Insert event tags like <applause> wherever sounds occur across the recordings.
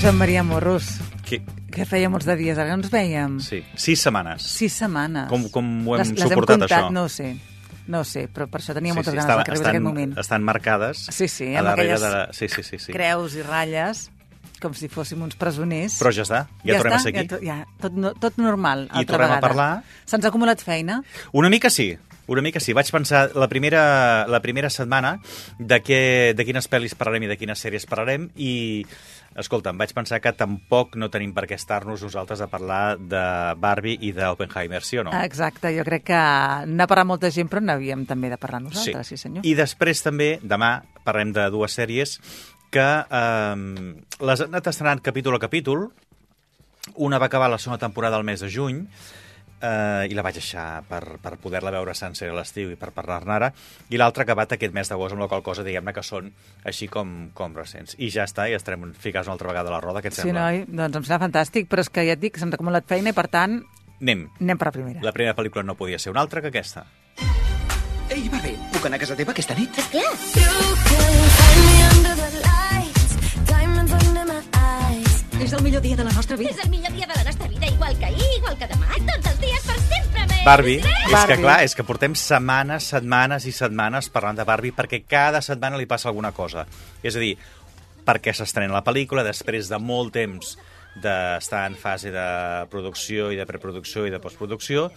Joan Maria Morros, Que... que feia molts de dies, ara no ens veiem. Sí, sis setmanes. Sis setmanes. Com- com ho hem les, les suportat, hem comptat, això? No ho sé, no ho sé, però per això tenia moltes ganes estava- de que arribés estan, aquest moment. Estan marcades Sí, sí, a amb aquelles de... La... Sí, sí, sí, sí. Creus i ratlles, com si fóssim uns presoners. Però ja està, ja, tornem està, a aquí. Ja, to- ja, tot, no, tot normal, I altra tornem a vegada. parlar. Se'ns ha acumulat feina? Una mica sí, una mica sí. Vaig pensar la primera, la primera setmana de, què, de quines pel·lis parlarem i de quines sèries parlarem i, escolta'm, vaig pensar que tampoc no tenim per què estar-nos nosaltres a parlar de Barbie i d'Oppenheimer, sí o no? Exacte, jo crec que n'ha parlat molta gent, però n'havíem també de parlar nosaltres, sí, senyor. I després també, demà, parlem de dues sèries que eh, les han anat estrenant capítol a capítol. Una va acabar la segona temporada al mes de juny, eh, i la vaig deixar per, per poder-la veure sencera a l'estiu i per parlar-ne ara, i l'altra acabat aquest mes d'agost, amb la qual cosa, diguem-ne, que són així com, com recents. I ja està, i estarem ficats una altra vegada a la roda, què et Sí, sembla? noi, doncs em sembla fantàstic, però és que ja et dic, ha acumulat feina i, per tant, Anem. anem per la primera. La primera pel·lícula no podia ser una altra que aquesta. Ei, Barbie, puc anar a casa teva aquesta nit? My eyes. És el millor dia de la nostra vida. És el millor dia de la nostra vida, igual que ahir, igual que demà, tots els dies per sempre més. Barbie, és que Barbie. clar, és que portem setmanes, setmanes i setmanes parlant de Barbie perquè cada setmana li passa alguna cosa. És a dir, perquè s'estrena la pel·lícula després de molt temps d'estar en fase de producció i de preproducció i de postproducció,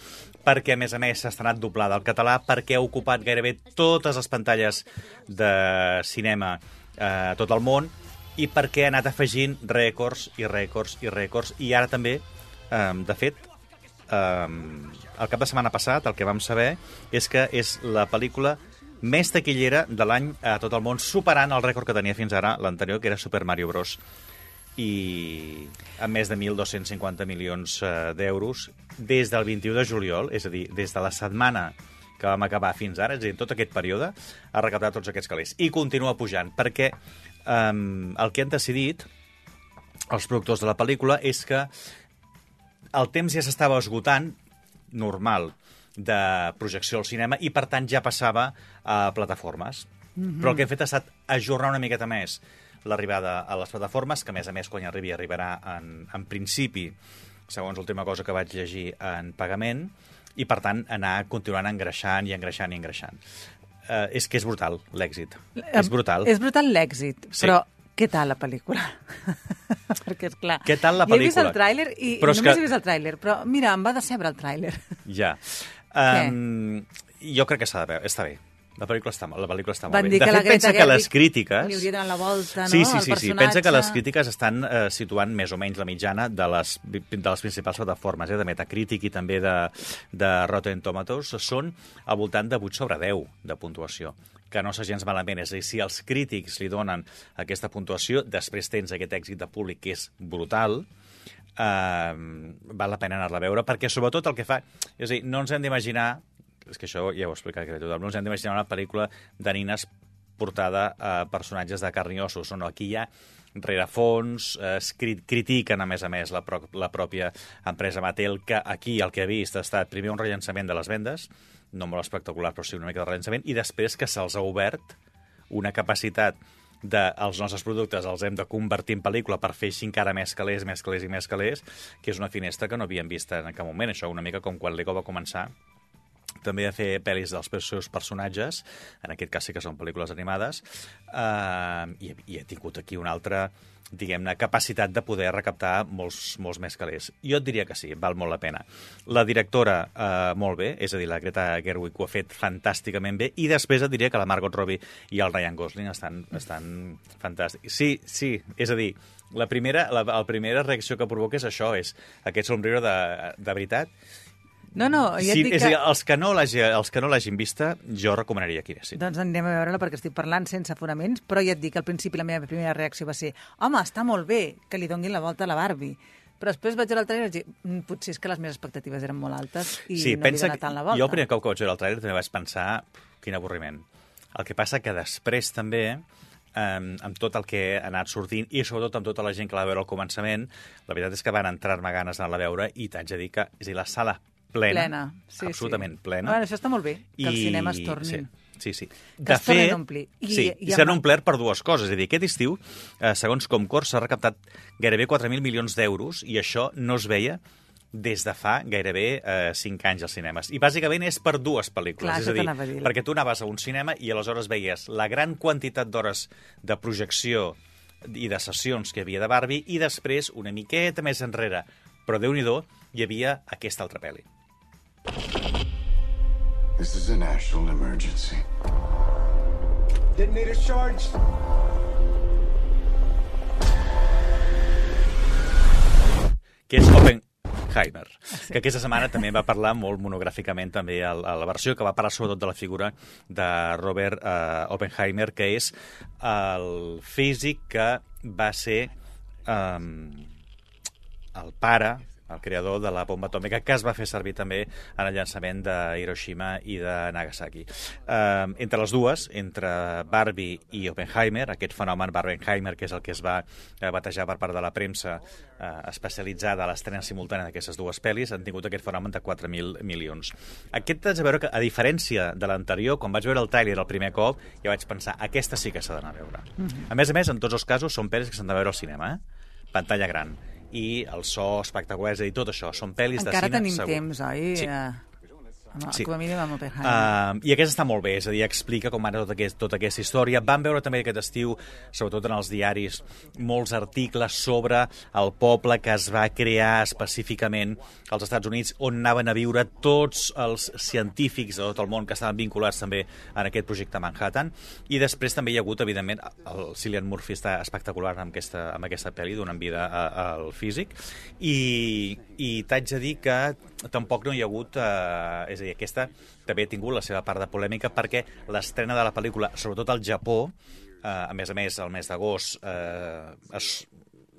perquè a més a més s'ha estrenat doblada al català, perquè ha ocupat gairebé totes les pantalles de cinema eh, a tot el món i perquè ha anat afegint rècords i rècords i rècords i ara també, eh, de fet, um, el cap de setmana passat el que vam saber és que és la pel·lícula més taquillera de l'any a tot el món, superant el rècord que tenia fins ara l'anterior, que era Super Mario Bros. I amb més de 1.250 milions eh, d'euros des del 21 de juliol, és a dir, des de la setmana que vam acabar fins ara, és a dir, tot aquest període, ha recaptat tots aquests calés. I continua pujant, perquè um, el que han decidit els productors de la pel·lícula és que el temps ja s'estava esgotant, normal, de projecció al cinema, i per tant ja passava a plataformes. Mm -hmm. Però el que hem fet ha estat ajornar una miqueta més l'arribada a les plataformes, que a més a més quan hi arribi arribarà en, en principi, segons l'última cosa que vaig llegir, en pagament, i per tant anar continuant engreixant i engreixant i engreixant. Uh, és que és brutal l'èxit. És brutal. És brutal l'èxit, Sí. però què tal la pel·lícula? <laughs> <laughs> Perquè, és clar, Què tal la jo he vist pel·lícula? el tràiler i, Però només que- he vist el tràiler, però mira, em va decebre el tràiler. Ja. Què? Um, jo crec que s'ha de veure. Està bé. La pel·lícula està, la pel·lícula està Van molt dir bé. que De fet, pensa que les crítiques... li hauria la volta, no, Sí, sí, sí, sí. Pensa que les crítiques estan eh, situant més o menys la mitjana de les, de les principals plataformes, eh, de Metacritic i també de, de Rotten Tomatoes, són al voltant de 8 sobre 10 de puntuació que no s'ha gens malament. És a dir, si els crítics li donen aquesta puntuació, després tens aquest èxit de públic que és brutal, eh, val la pena anar-la a veure, perquè sobretot el que fa... És a dir, no ens hem d'imaginar, és que això ja ho he explicat que tothom, no ens hem d'imaginar una pel·lícula de nines portada a personatges de carn i ossos, no, aquí hi ha rerefons, eh, critiquen a més a més la, pro la pròpia empresa Mattel, que aquí el que ha vist ha estat primer un rellançament de les vendes, no molt espectacular, però sí una mica de rellançament, i després que se'ls ha obert una capacitat de els nostres productes els hem de convertir en pel·lícula per fer així encara més calés, més calés i més calés, que és una finestra que no havíem vist en cap moment. Això una mica com quan Lego va començar també a fer pel·lis dels seus personatges, en aquest cas sí que són pel·lícules animades, eh, i, i he tingut aquí una altra diguem-ne, capacitat de poder recaptar molts, molts més calés. Jo et diria que sí, val molt la pena. La directora, eh, molt bé, és a dir, la Greta Gerwig ho ha fet fantàsticament bé, i després et diria que la Margot Robbie i el Ryan Gosling estan, estan fantàstics. Sí, sí, és a dir, la primera, la, la primera reacció que provoca és això, és aquest somriure de, de veritat, No, no, ja et sí, dic és que... els que no l'hagi- els que no l'hagin vista, jo recomanaria que anessin. Doncs anem a veure-la perquè estic parlant sense fonaments, però ja et dic que al principi la meva primera reacció va ser home, està molt bé que li donguin la volta a la Barbie. Però després vaig veure el trailer i vaig dir, "Mm, potser és que les meves expectatives eren molt altes i sí, no li dona tant la volta. jo el primer cop que vaig veure el trailer també vaig pensar "Pf, quin avorriment. El que passa que després també eh, amb tot el que ha anat sortint i sobretot amb tota la gent que la va veure al començament, la veritat és que van entrar-me ganes d'anar-la a veure i t'haig de dir que és a dir, la sala plena, plena. Sí, absolutament sí. plena. Bueno, això està molt bé, que els I- cinemes tornin. Sí. Sí, sí. Que es tornin a omplir. I- sí, i i s'han amb- omplert per dues coses. És a dir, aquest estiu, eh, segons Comcor, s'ha recaptat gairebé 4.000 milions d'euros i això no es veia des de fa gairebé eh, 5 anys als cinemes. I bàsicament és per dues pel·lícules. Clar, és a dir, a dir. perquè tu anaves a un cinema i aleshores veies la gran quantitat d'hores de projecció i de sessions que havia de Barbie i després, una miqueta més enrere, però déu nhi hi havia aquesta altra pel·li. This is a national emergency. Detonator charged. que és Oppenheimer, que aquesta setmana també va parlar molt monogràficament també a, a la versió, que va parlar sobretot de la figura de Robert eh, Oppenheimer, que és el físic que va ser eh, el pare el creador de la bomba atòmica, que es va fer servir també en el llançament de Hiroshima i de Nagasaki. Eh, entre les dues, entre Barbie i Oppenheimer, aquest fenomen Barbenheimer, que és el que es va eh, batejar per part de la premsa eh, especialitzada a l'estrena simultània d'aquestes dues pel·lis, han tingut aquest fenomen de 4.000 milions. Aquest haig de veure que, a diferència de l'anterior, quan vaig veure el tràiler el primer cop, ja vaig pensar, aquesta sí que s'ha d'anar a veure. A més a més, en tots els casos, són pel·lis que s'han de veure al cinema, eh? pantalla gran i el so espectacular, és a dir, tot això, són pel·lis Encara de cine tenim segur. temps, oi? Sí. Sí. Com a mínim amb Oppenheimer. Uh, I aquesta està molt bé, és a dir, explica com ara tota, aquest, tota aquesta història. Vam veure també aquest estiu, sobretot en els diaris, molts articles sobre el poble que es va crear específicament als Estats Units, on anaven a viure tots els científics de tot el món que estaven vinculats també en aquest projecte Manhattan. I després també hi ha hagut, evidentment, el Cillian Murphy està espectacular amb aquesta, amb aquesta pel·li, donant vida al físic. I, i t'haig de dir que tampoc no hi ha hagut... Eh, és a dir, aquesta també ha tingut la seva part de polèmica perquè l'estrena de la pel·lícula, sobretot al Japó, eh, a més a més, el mes d'agost, eh, es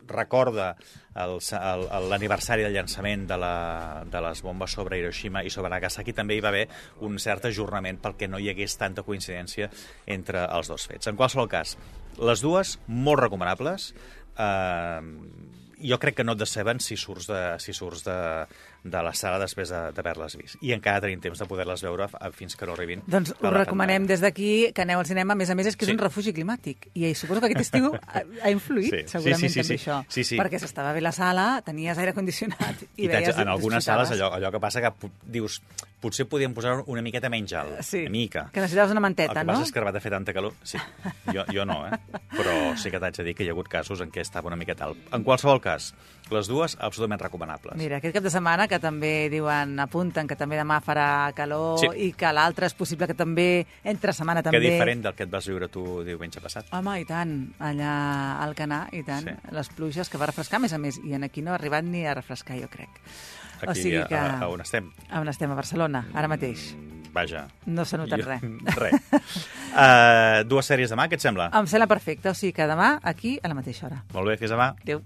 recorda l'aniversari del llançament de, la, de les bombes sobre Hiroshima i sobre Nagasaki, també hi va haver un cert ajornament perquè no hi hagués tanta coincidència entre els dos fets. En qualsevol cas, les dues molt recomanables. Eh, jo crec que no et deceben si surts de, si surts de, de la sala després de- d'haver-les vist. I encara tenim temps de poder-les veure fins que no arribin. Doncs us la recomanem des d'aquí que aneu al cinema. A més a més, és que és Sí. un refugi climàtic. I suposo que aquest estiu <laughs> ha, ha influït, Sí. Sí, segurament, sí, sí, també sí. això. Sí, sí. Perquè s'estava bé la sala, tenies aire condicionat i, I veies... en algunes sales allò, allò que passa que dius potser podíem posar una miqueta menys alt, Sí, una mica. que necessitaves una El manteta, que no? passa és que fer tanta calor. Sí, jo, jo no, eh? Però sí que t'haig de dir que hi ha hagut casos en què estava una miqueta alt. En qualsevol cas, les dues absolutament recomanables. Mira, aquest cap de setmana que també diuen, apunten que també demà farà calor Sí. i que l'altre és possible que també, entre setmana Que també... diferent del que et vas viure tu diumenge passat. Home, i tant, allà al Canà, i tant, Sí. les pluges que va refrescar, a més a més, i en aquí no ha arribat ni a refrescar, jo crec. Aquí, o sigui que... a, a on estem. A on estem, a Barcelona, ara mateix. Mm, Vaja. No s'ha notat Jo- res. <laughs> Res. Uh, dues sèries demà, què et sembla? Em sembla perfecte, o sigui que demà aquí a la mateixa hora. Molt bé, fins demà. Adéu.